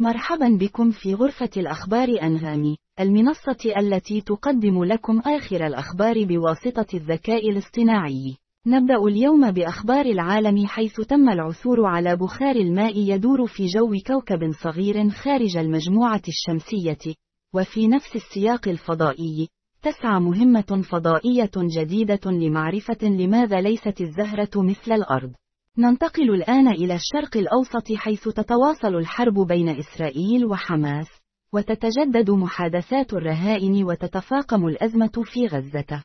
مرحبا بكم في غرفة الأخبار أنغامي، المنصة التي تقدم لكم آخر الأخبار بواسطة الذكاء الاصطناعي. نبدأ اليوم بأخبار العالم حيث تم العثور على بخار الماء يدور في جو كوكب صغير خارج المجموعة الشمسية، وفي نفس السياق الفضائي، تسعى مهمة فضائية جديدة لمعرفة لماذا ليست الزهرة مثل الأرض. ننتقل الآن إلى الشرق الأوسط حيث تتواصل الحرب بين إسرائيل وحماس، وتتجدد محادثات الرهائن وتتفاقم الأزمة في غزة.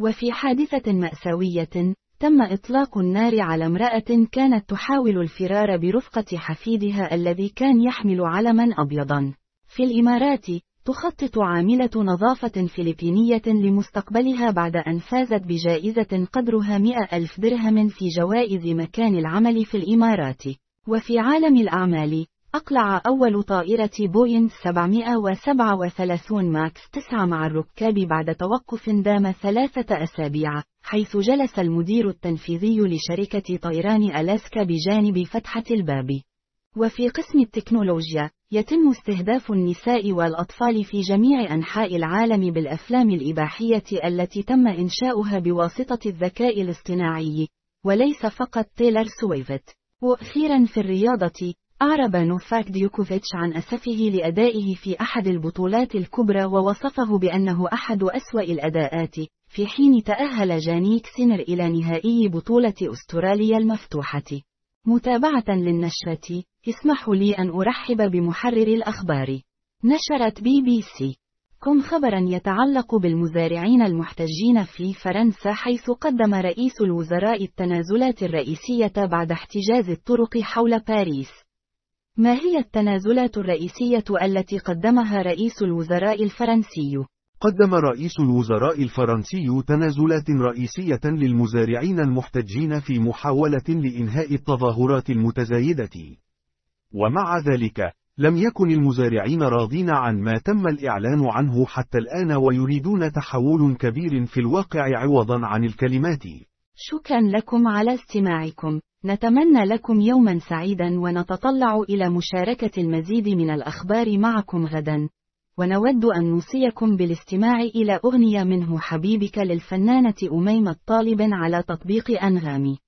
وفي حادثة مأساوية، تم إطلاق النار على امرأة كانت تحاول الفرار برفقة حفيدها الذي كان يحمل علما أبيضا. في الإمارات، تخطط عاملة نظافة فلبينية لمستقبلها بعد أن فازت بجائزة قدرها 100 ألف درهم في جوائز مكان العمل في الإمارات. وفي عالم الأعمال، أقلع أول طائرة بوين 737 ماكس 9 مع الركاب بعد توقف دام ثلاثة أسابيع، حيث جلس المدير التنفيذي لشركة طيران ألاسكا بجانب فتحة الباب. وفي قسم التكنولوجيا، يتم استهداف النساء والأطفال في جميع أنحاء العالم بالأفلام الإباحية التي تم إنشاؤها بواسطة الذكاء الاصطناعي، وليس فقط تيلر سويفت. وأخيرا في الرياضة، أعرب نوفاك ديوكوفيتش عن أسفه لأدائه في أحد البطولات الكبرى ووصفه بأنه أحد أسوأ الأداءات، في حين تأهل جانيك سينر إلى نهائي بطولة أستراليا المفتوحة. متابعة للنشرة، اسمحوا لي أن أرحب بمحرر الأخبار. نشرت بي بي سي كم خبرا يتعلق بالمزارعين المحتجين في فرنسا حيث قدم رئيس الوزراء التنازلات الرئيسية بعد احتجاز الطرق حول باريس. ما هي التنازلات الرئيسية التي قدمها رئيس الوزراء الفرنسي؟ قدم رئيس الوزراء الفرنسي تنازلات رئيسية للمزارعين المحتجين في محاولة لإنهاء التظاهرات المتزايدة. ومع ذلك، لم يكن المزارعين راضين عن ما تم الإعلان عنه حتى الآن ويريدون تحول كبير في الواقع عوضا عن الكلمات. شكرا لكم على استماعكم. نتمنى لكم يوما سعيدا ونتطلع إلى مشاركة المزيد من الأخبار معكم غدا. ونود أن نوصيكم بالاستماع إلى أغنية منه حبيبك للفنانة أميمة طالب على تطبيق أنغامي.